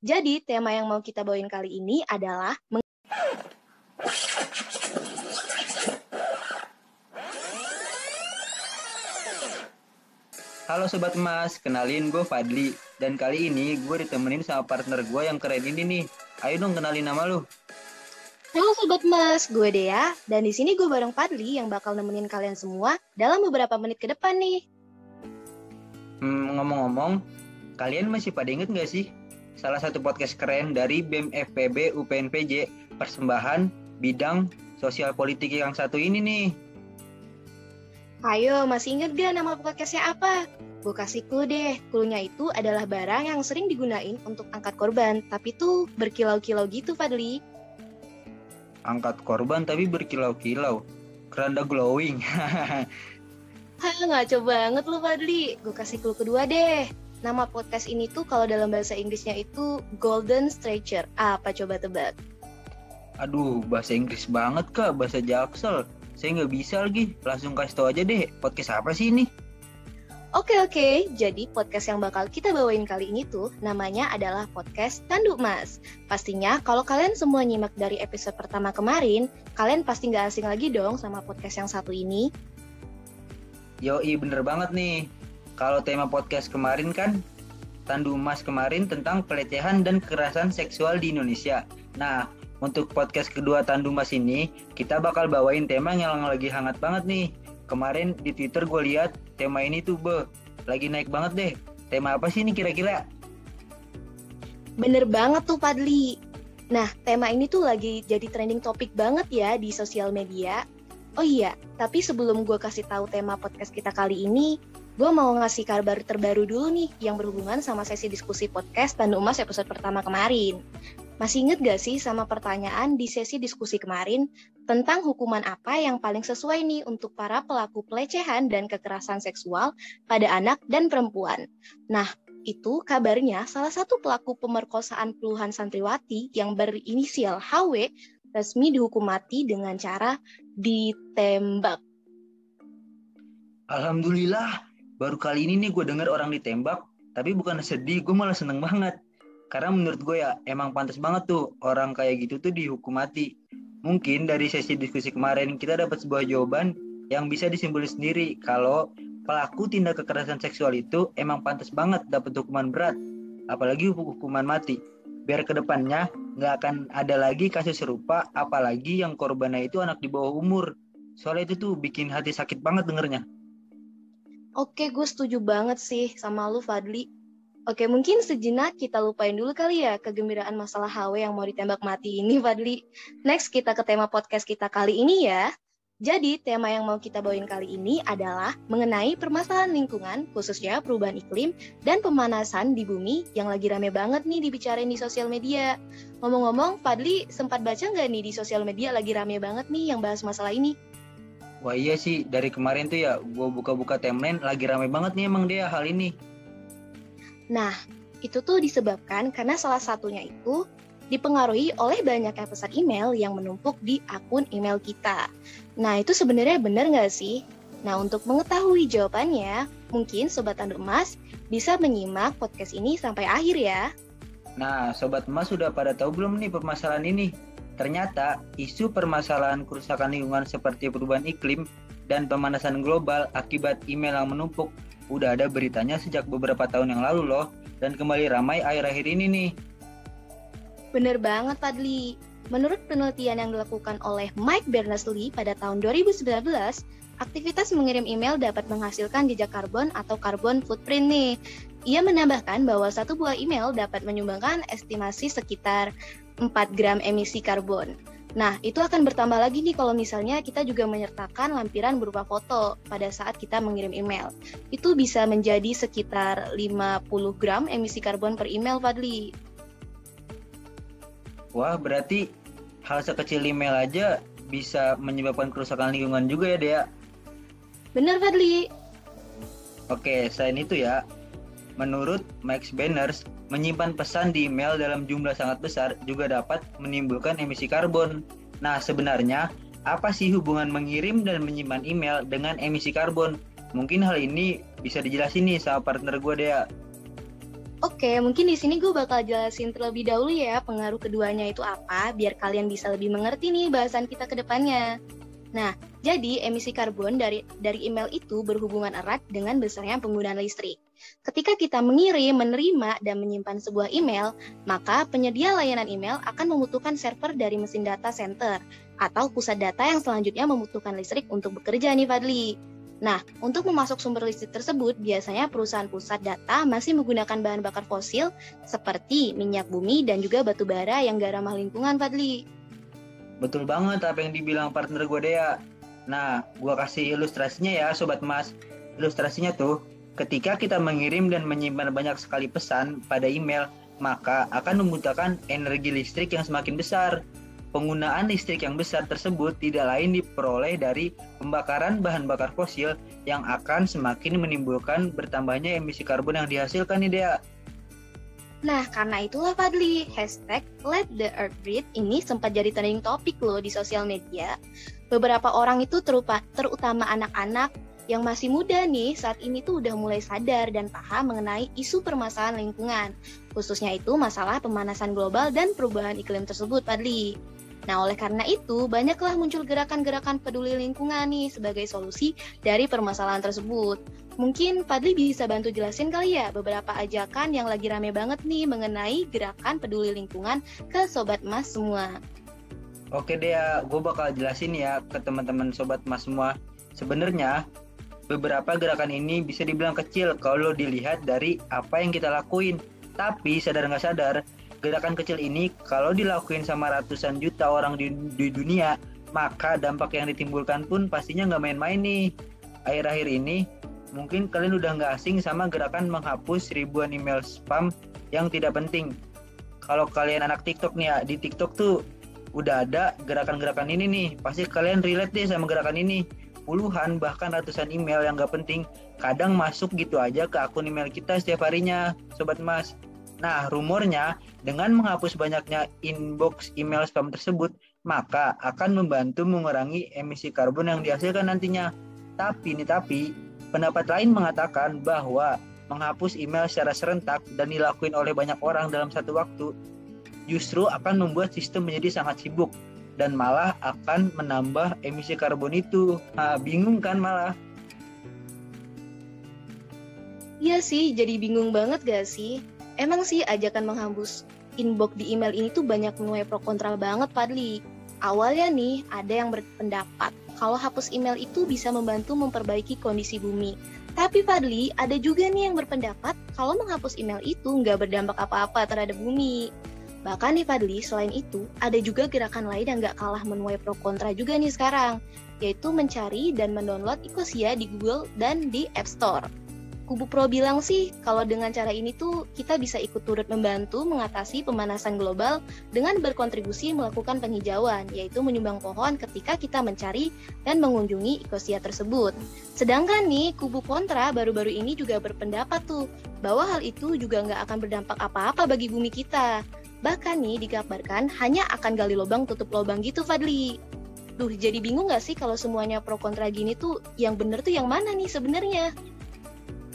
Jadi, tema yang mau kita bawain kali ini adalah Halo Sobat Emas, kenalin gue Fadli. Dan kali ini gue ditemenin sama partner gue yang keren ini nih. Ayo dong kenalin nama lu. Halo Sobat Mas, gue Dea. Dan di sini gue bareng Fadli yang bakal nemenin kalian semua dalam beberapa menit ke depan nih. Hmm, ngomong-ngomong, kalian masih pada inget gak sih? Salah satu podcast keren dari BEM FPB UPNPJ, persembahan bidang sosial politik yang satu ini nih. Ayo, masih inget gak nama podcastnya apa? Gue kasih clue deh. Clue-nya itu adalah barang yang sering digunain untuk angkat korban, tapi tuh berkilau-kilau gitu, Fadli. Angkat korban tapi berkilau-kilau. Keranda glowing. Hah, ngaco banget lu, Fadli. Gue kasih clue kedua deh. Nama podcast ini tuh kalau dalam bahasa Inggrisnya itu Golden Stretcher. Apa coba tebak? Aduh, bahasa Inggris banget kak, bahasa Jaksel. Saya nggak bisa lagi, langsung kasih tau aja deh, podcast apa sih ini? Oke oke, jadi podcast yang bakal kita bawain kali ini tuh namanya adalah podcast Tanduk Mas. Pastinya kalau kalian semua nyimak dari episode pertama kemarin, kalian pasti nggak asing lagi dong sama podcast yang satu ini. Yoi, bener banget nih. Kalau tema podcast kemarin kan, Tandu Mas kemarin tentang pelecehan dan kekerasan seksual di Indonesia. Nah, untuk podcast kedua Tandu Mas ini, kita bakal bawain tema yang lagi hangat banget nih. Kemarin di Twitter gue lihat tema ini tuh, be, lagi naik banget deh. Tema apa sih ini kira-kira? Bener banget tuh, Padli. Nah, tema ini tuh lagi jadi trending topik banget ya di sosial media. Oh iya, tapi sebelum gue kasih tahu tema podcast kita kali ini, gue mau ngasih kabar terbaru dulu nih yang berhubungan sama sesi diskusi podcast Tandu Emas episode pertama kemarin. Masih inget gak sih sama pertanyaan di sesi diskusi kemarin tentang hukuman apa yang paling sesuai nih untuk para pelaku pelecehan dan kekerasan seksual pada anak dan perempuan? Nah, itu kabarnya salah satu pelaku pemerkosaan puluhan santriwati yang berinisial HW resmi dihukum mati dengan cara ditembak. Alhamdulillah, baru kali ini nih gue denger orang ditembak, tapi bukan sedih, gue malah seneng banget. Karena menurut gue ya emang pantas banget tuh orang kayak gitu tuh dihukum mati. Mungkin dari sesi diskusi kemarin kita dapat sebuah jawaban yang bisa disimpulkan sendiri kalau pelaku tindak kekerasan seksual itu emang pantas banget dapat hukuman berat, apalagi hukuman mati. Biar ke depannya nggak akan ada lagi kasus serupa, apalagi yang korbannya itu anak di bawah umur. Soalnya itu tuh bikin hati sakit banget dengernya. Oke, gue setuju banget sih sama lu, Fadli. Oke, mungkin sejenak kita lupain dulu kali ya kegembiraan masalah HW yang mau ditembak mati ini, Fadli. Next, kita ke tema podcast kita kali ini ya. Jadi, tema yang mau kita bawain kali ini adalah mengenai permasalahan lingkungan, khususnya perubahan iklim dan pemanasan di bumi yang lagi rame banget nih dibicarain di sosial media. Ngomong-ngomong, Fadli sempat baca nggak nih di sosial media lagi rame banget nih yang bahas masalah ini? Wah iya sih, dari kemarin tuh ya gue buka-buka timeline lagi rame banget nih emang dia hal ini. Nah, itu tuh disebabkan karena salah satunya itu dipengaruhi oleh banyaknya pesan email yang menumpuk di akun email kita. Nah, itu sebenarnya benar nggak sih? Nah, untuk mengetahui jawabannya, mungkin Sobat Tanduk Emas bisa menyimak podcast ini sampai akhir ya. Nah, Sobat Emas sudah pada tahu belum nih permasalahan ini? Ternyata, isu permasalahan kerusakan lingkungan seperti perubahan iklim dan pemanasan global akibat email yang menumpuk udah ada beritanya sejak beberapa tahun yang lalu loh, dan kembali ramai akhir-akhir ini nih. Bener banget, Padli. Menurut penelitian yang dilakukan oleh Mike Berners-Lee pada tahun 2019, aktivitas mengirim email dapat menghasilkan jejak karbon atau karbon footprint nih. Ia menambahkan bahwa satu buah email dapat menyumbangkan estimasi sekitar 4 gram emisi karbon. Nah, itu akan bertambah lagi nih kalau misalnya kita juga menyertakan lampiran berupa foto pada saat kita mengirim email. Itu bisa menjadi sekitar 50 gram emisi karbon per email, Fadli. Wah, berarti hal sekecil email aja bisa menyebabkan kerusakan lingkungan juga ya, Dea? Benar, Fadli. Oke, selain itu ya, menurut Max Banners, menyimpan pesan di email dalam jumlah sangat besar juga dapat menimbulkan emisi karbon. Nah, sebenarnya apa sih hubungan mengirim dan menyimpan email dengan emisi karbon? Mungkin hal ini bisa dijelasin nih sama partner gue Dea. Oke, mungkin di sini gue bakal jelasin terlebih dahulu ya pengaruh keduanya itu apa, biar kalian bisa lebih mengerti nih bahasan kita ke depannya. Nah, jadi emisi karbon dari dari email itu berhubungan erat dengan besarnya penggunaan listrik. Ketika kita mengirim, menerima, dan menyimpan sebuah email, maka penyedia layanan email akan membutuhkan server dari mesin data center atau pusat data yang selanjutnya membutuhkan listrik untuk bekerja nih Fadli. Nah, untuk memasok sumber listrik tersebut, biasanya perusahaan pusat data masih menggunakan bahan bakar fosil seperti minyak bumi dan juga batu bara yang gak ramah lingkungan, Fadli. Betul banget apa yang dibilang partner gue Dea. Nah, gue kasih ilustrasinya ya Sobat Mas. Ilustrasinya tuh, ketika kita mengirim dan menyimpan banyak sekali pesan pada email, maka akan membutuhkan energi listrik yang semakin besar. Penggunaan listrik yang besar tersebut tidak lain diperoleh dari pembakaran bahan bakar fosil yang akan semakin menimbulkan bertambahnya emisi karbon yang dihasilkan nih. Nah, karena itulah Fadli, hashtag Let the Earth Breathe ini sempat jadi trending topik loh di sosial media. Beberapa orang itu terupa, terutama anak-anak yang masih muda nih saat ini tuh udah mulai sadar dan paham mengenai isu permasalahan lingkungan, khususnya itu masalah pemanasan global dan perubahan iklim tersebut, Fadli. Nah, oleh karena itu, banyaklah muncul gerakan-gerakan peduli lingkungan nih sebagai solusi dari permasalahan tersebut. Mungkin Fadli bisa bantu jelasin kali ya beberapa ajakan yang lagi rame banget nih mengenai gerakan peduli lingkungan ke Sobat Mas semua. Oke deh ya, gue bakal jelasin ya ke teman-teman Sobat Mas semua. Sebenarnya beberapa gerakan ini bisa dibilang kecil kalau dilihat dari apa yang kita lakuin. Tapi sadar nggak sadar, Gerakan kecil ini kalau dilakuin sama ratusan juta orang di, di dunia, maka dampak yang ditimbulkan pun pastinya nggak main-main nih. Akhir-akhir ini, mungkin kalian udah nggak asing sama gerakan menghapus ribuan email spam yang tidak penting. Kalau kalian anak TikTok nih ya, di TikTok tuh udah ada gerakan-gerakan ini nih. Pasti kalian relate deh sama gerakan ini. Puluhan bahkan ratusan email yang nggak penting kadang masuk gitu aja ke akun email kita setiap harinya, Sobat Mas. Nah, rumornya dengan menghapus banyaknya inbox email spam tersebut, maka akan membantu mengurangi emisi karbon yang dihasilkan nantinya. Tapi nih tapi, pendapat lain mengatakan bahwa menghapus email secara serentak dan dilakuin oleh banyak orang dalam satu waktu justru akan membuat sistem menjadi sangat sibuk dan malah akan menambah emisi karbon itu. Nah, bingung kan malah? Iya sih, jadi bingung banget gak sih? Emang sih ajakan menghapus inbox di email ini tuh banyak menuai pro kontra banget Padli. Awalnya nih ada yang berpendapat kalau hapus email itu bisa membantu memperbaiki kondisi bumi. Tapi Fadli, ada juga nih yang berpendapat kalau menghapus email itu nggak berdampak apa-apa terhadap bumi. Bahkan nih Fadli, selain itu, ada juga gerakan lain yang nggak kalah menuai pro kontra juga nih sekarang, yaitu mencari dan mendownload Ecosia di Google dan di App Store kubu pro bilang sih kalau dengan cara ini tuh kita bisa ikut turut membantu mengatasi pemanasan global dengan berkontribusi melakukan penghijauan, yaitu menyumbang pohon ketika kita mencari dan mengunjungi ekosia tersebut. Sedangkan nih, kubu kontra baru-baru ini juga berpendapat tuh bahwa hal itu juga nggak akan berdampak apa-apa bagi bumi kita. Bahkan nih dikabarkan hanya akan gali lubang tutup lubang gitu Fadli. Duh, jadi bingung nggak sih kalau semuanya pro kontra gini tuh yang bener tuh yang mana nih sebenarnya?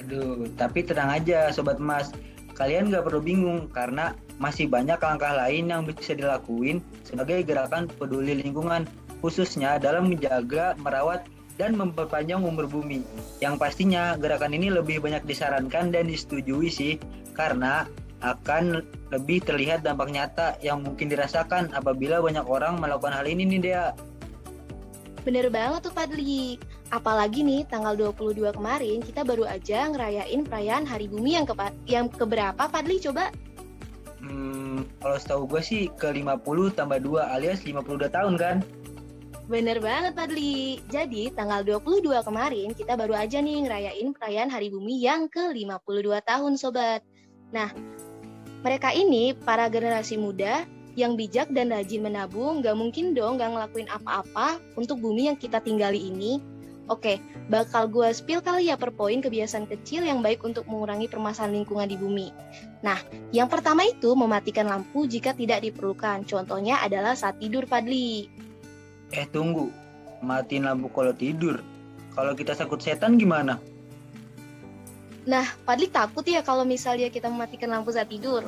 Aduh, tapi tenang aja Sobat Mas. Kalian gak perlu bingung karena masih banyak langkah lain yang bisa dilakuin sebagai gerakan peduli lingkungan khususnya dalam menjaga, merawat, dan memperpanjang umur bumi. Yang pastinya gerakan ini lebih banyak disarankan dan disetujui sih karena akan lebih terlihat dampak nyata yang mungkin dirasakan apabila banyak orang melakukan hal ini nih Dea. Bener banget tuh Fadli. Apalagi nih tanggal 22 kemarin kita baru aja ngerayain perayaan Hari Bumi yang ke yang keberapa Fadli coba? Hmm, kalau setahu gue sih ke 50 tambah 2 alias 52 tahun kan? Bener banget Fadli. Jadi tanggal 22 kemarin kita baru aja nih ngerayain perayaan Hari Bumi yang ke 52 tahun sobat. Nah, mereka ini para generasi muda yang bijak dan rajin menabung, gak mungkin dong gak ngelakuin apa-apa untuk bumi yang kita tinggali ini. Oke, bakal gue spill kali ya per poin kebiasaan kecil yang baik untuk mengurangi permasalahan lingkungan di bumi. Nah, yang pertama itu mematikan lampu jika tidak diperlukan. Contohnya adalah saat tidur, Fadli. Eh, tunggu. Matiin lampu kalau tidur. Kalau kita sakut setan gimana? Nah, Padli takut ya kalau misalnya kita mematikan lampu saat tidur.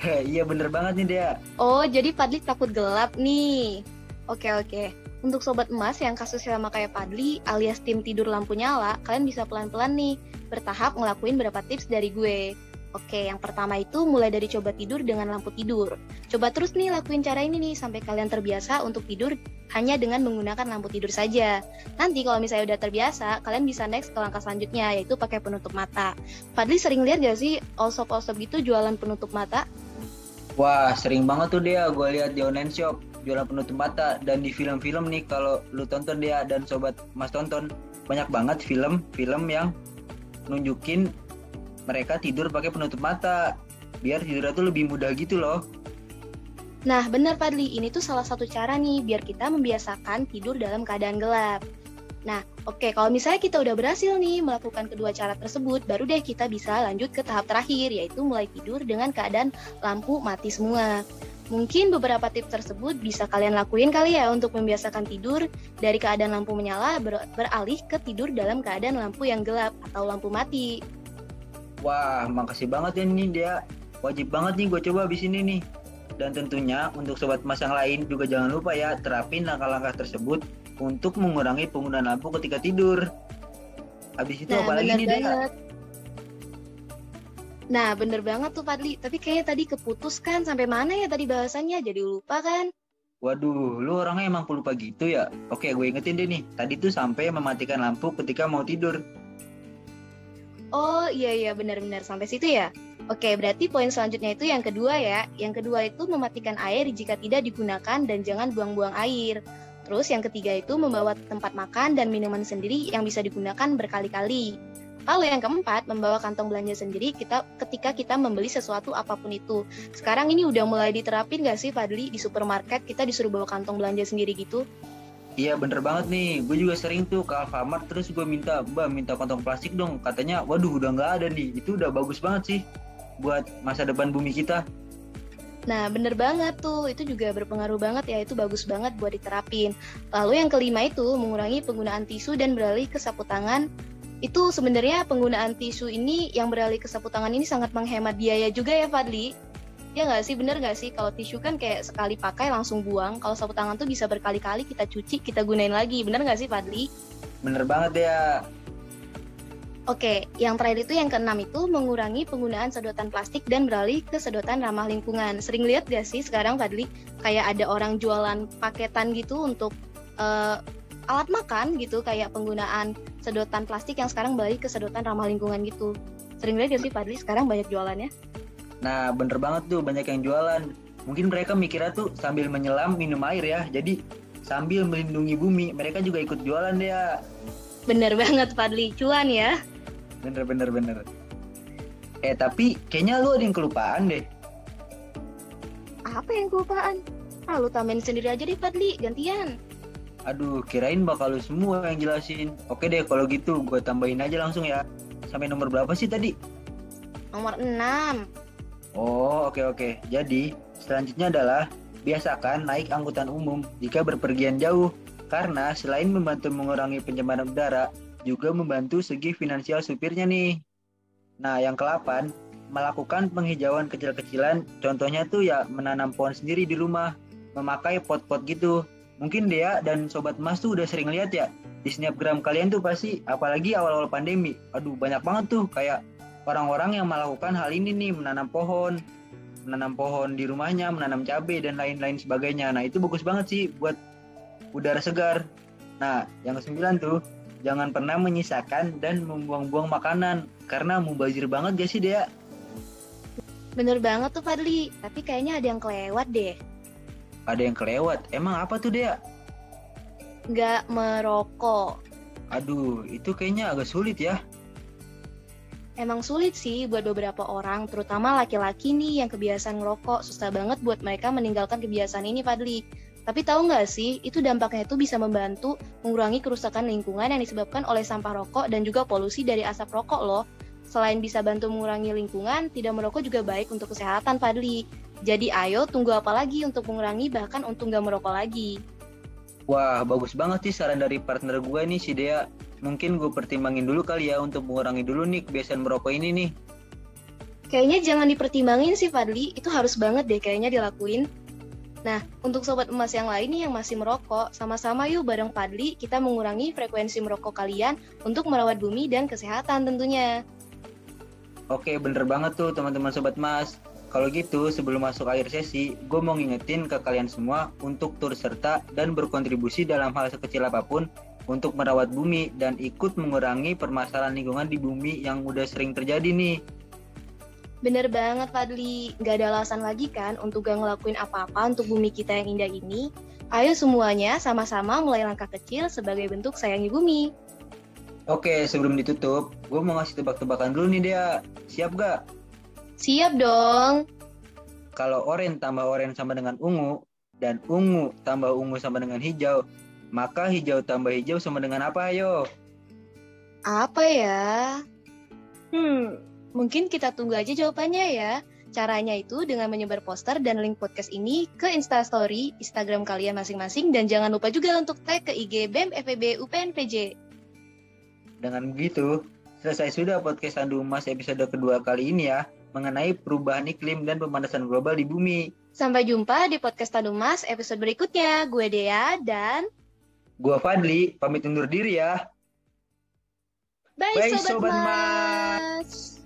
Heh, iya bener banget nih dia. Oh, jadi Padli takut gelap nih. Oke, oke. Untuk sobat emas yang kasusnya sama kayak Padli alias tim tidur lampu nyala, kalian bisa pelan-pelan nih, bertahap ngelakuin beberapa tips dari gue. Oke, yang pertama itu mulai dari coba tidur dengan lampu tidur. Coba terus nih lakuin cara ini nih sampai kalian terbiasa untuk tidur hanya dengan menggunakan lampu tidur saja. Nanti kalau misalnya udah terbiasa, kalian bisa next ke langkah selanjutnya yaitu pakai penutup mata. Fadli sering lihat gak sih all-shop-all-shop gitu jualan penutup mata? Wah, sering banget tuh dia gue lihat di online shop jualan penutup mata dan di film-film nih kalau lu tonton dia dan sobat Mas tonton banyak banget film-film yang nunjukin mereka tidur pakai penutup mata biar tidurnya tuh lebih mudah gitu loh. Nah, benar Padli, ini tuh salah satu cara nih biar kita membiasakan tidur dalam keadaan gelap. Nah, oke, okay, kalau misalnya kita udah berhasil nih melakukan kedua cara tersebut, baru deh kita bisa lanjut ke tahap terakhir, yaitu mulai tidur dengan keadaan lampu mati semua. Mungkin beberapa tips tersebut bisa kalian lakuin kali ya untuk membiasakan tidur dari keadaan lampu menyala ber beralih ke tidur dalam keadaan lampu yang gelap atau lampu mati. Wah, makasih banget ya nih dia. Wajib banget nih gue coba abis ini nih. Dan tentunya untuk sobat emas yang lain juga jangan lupa ya terapin langkah-langkah tersebut untuk mengurangi penggunaan lampu ketika tidur. Habis itu nah, apa lagi nih dia? Nah, bener banget tuh Padli. Tapi kayaknya tadi keputus kan sampai mana ya tadi bahasannya? Jadi lupa kan? Waduh, lu orangnya emang pelupa gitu ya? Oke, gue ingetin deh nih. Tadi tuh sampai mematikan lampu ketika mau tidur. Oh iya iya benar-benar sampai situ ya. Oke, berarti poin selanjutnya itu yang kedua ya. Yang kedua itu mematikan air jika tidak digunakan dan jangan buang-buang air. Terus yang ketiga itu membawa tempat makan dan minuman sendiri yang bisa digunakan berkali-kali. Lalu yang keempat, membawa kantong belanja sendiri kita ketika kita membeli sesuatu apa pun itu. Sekarang ini udah mulai diterapin gak sih Fadli di supermarket kita disuruh bawa kantong belanja sendiri gitu? Iya bener banget nih, gue juga sering tuh ke Alfamart terus gue minta, mbak minta kantong plastik dong. Katanya, waduh udah nggak ada nih, itu udah bagus banget sih buat masa depan bumi kita. Nah bener banget tuh, itu juga berpengaruh banget ya, itu bagus banget buat diterapin. Lalu yang kelima itu mengurangi penggunaan tisu dan beralih ke sapu tangan. Itu sebenarnya penggunaan tisu ini yang beralih ke sapu tangan ini sangat menghemat biaya juga ya Fadli ya nggak sih bener nggak sih? Kalau tisu kan kayak sekali pakai langsung buang. Kalau sapu tangan tuh bisa berkali-kali kita cuci kita gunain lagi. Bener nggak sih Fadli? Bener banget ya. Oke, yang terakhir itu yang keenam itu mengurangi penggunaan sedotan plastik dan beralih ke sedotan ramah lingkungan. Sering lihat gak sih sekarang Fadli? Kayak ada orang jualan paketan gitu untuk uh, alat makan gitu kayak penggunaan sedotan plastik yang sekarang balik ke sedotan ramah lingkungan gitu. Sering lihat gak sih Fadli? Sekarang banyak jualannya? Nah, bener banget tuh banyak yang jualan. Mungkin mereka mikirnya tuh sambil menyelam minum air ya. Jadi sambil melindungi bumi, mereka juga ikut jualan ya. Bener banget Fadli, cuan ya. Bener bener bener. Eh tapi kayaknya lu ada yang kelupaan deh. Apa yang kelupaan? Ah lu tambahin sendiri aja deh Fadli, gantian. Aduh, kirain bakal lu semua yang jelasin. Oke deh, kalau gitu gue tambahin aja langsung ya. Sampai nomor berapa sih tadi? Nomor 6. Oh, oke okay, oke. Okay. Jadi, selanjutnya adalah biasakan naik angkutan umum jika berpergian jauh karena selain membantu mengurangi pencemaran udara, juga membantu segi finansial supirnya nih. Nah, yang ke-8, melakukan penghijauan kecil-kecilan, contohnya tuh ya menanam pohon sendiri di rumah, memakai pot-pot gitu. Mungkin dia dan sobat emas tuh udah sering lihat ya, di snapgram kalian tuh pasti, apalagi awal-awal pandemi, aduh banyak banget tuh kayak orang-orang yang melakukan hal ini nih menanam pohon menanam pohon di rumahnya menanam cabai dan lain-lain sebagainya. Nah itu bagus banget sih buat udara segar. Nah yang kesembilan tuh jangan pernah menyisakan dan membuang-buang makanan karena mubazir banget gak sih dia bener banget tuh Fadli. Tapi kayaknya ada yang kelewat deh. Ada yang kelewat? Emang apa tuh dia nggak merokok. Aduh itu kayaknya agak sulit ya Emang sulit sih buat beberapa orang, terutama laki-laki nih yang kebiasaan ngerokok. Susah banget buat mereka meninggalkan kebiasaan ini, Fadli. Tapi tahu nggak sih, itu dampaknya itu bisa membantu mengurangi kerusakan lingkungan yang disebabkan oleh sampah rokok dan juga polusi dari asap rokok loh. Selain bisa bantu mengurangi lingkungan, tidak merokok juga baik untuk kesehatan, Fadli. Jadi ayo tunggu apa lagi untuk mengurangi bahkan untuk nggak merokok lagi. Wah, bagus banget sih saran dari partner gue nih si Dea. Mungkin gue pertimbangin dulu kali ya untuk mengurangi dulu nih kebiasaan merokok ini nih. Kayaknya jangan dipertimbangin sih Fadli, itu harus banget deh kayaknya dilakuin. Nah, untuk sobat emas yang lain nih yang masih merokok, sama-sama yuk bareng Fadli kita mengurangi frekuensi merokok kalian untuk merawat bumi dan kesehatan tentunya. Oke, bener banget tuh teman-teman sobat emas. Kalau gitu, sebelum masuk akhir sesi, gue mau ngingetin ke kalian semua untuk turut serta dan berkontribusi dalam hal sekecil apa pun untuk merawat bumi dan ikut mengurangi permasalahan lingkungan di bumi yang udah sering terjadi nih. Bener banget Fadli, gak ada alasan lagi kan untuk gak ngelakuin apa-apa untuk bumi kita yang indah ini. Ayo semuanya sama-sama mulai langkah kecil sebagai bentuk sayangi bumi. Oke, sebelum ditutup, gue mau ngasih tebak-tebakan dulu nih dia. Siap gak? Siap dong. Kalau oren tambah oren sama dengan ungu, dan ungu tambah ungu sama dengan hijau, maka hijau tambah hijau sama dengan apa ayo? Apa ya? Hmm, Mungkin kita tunggu aja jawabannya ya. Caranya itu dengan menyebar poster dan link podcast ini ke Instastory, Instagram kalian masing-masing, dan jangan lupa juga untuk tag ke IG BEM FEB UPNPJ. Dengan begitu, selesai sudah podcast Sandu Emas episode kedua kali ini ya, mengenai perubahan iklim dan pemanasan global di bumi. Sampai jumpa di podcast Sandu Emas episode berikutnya. Gue Dea dan... Gue Fadli, pamit undur diri ya. Bye, Bye Sobat, Sobat Mas. Mas.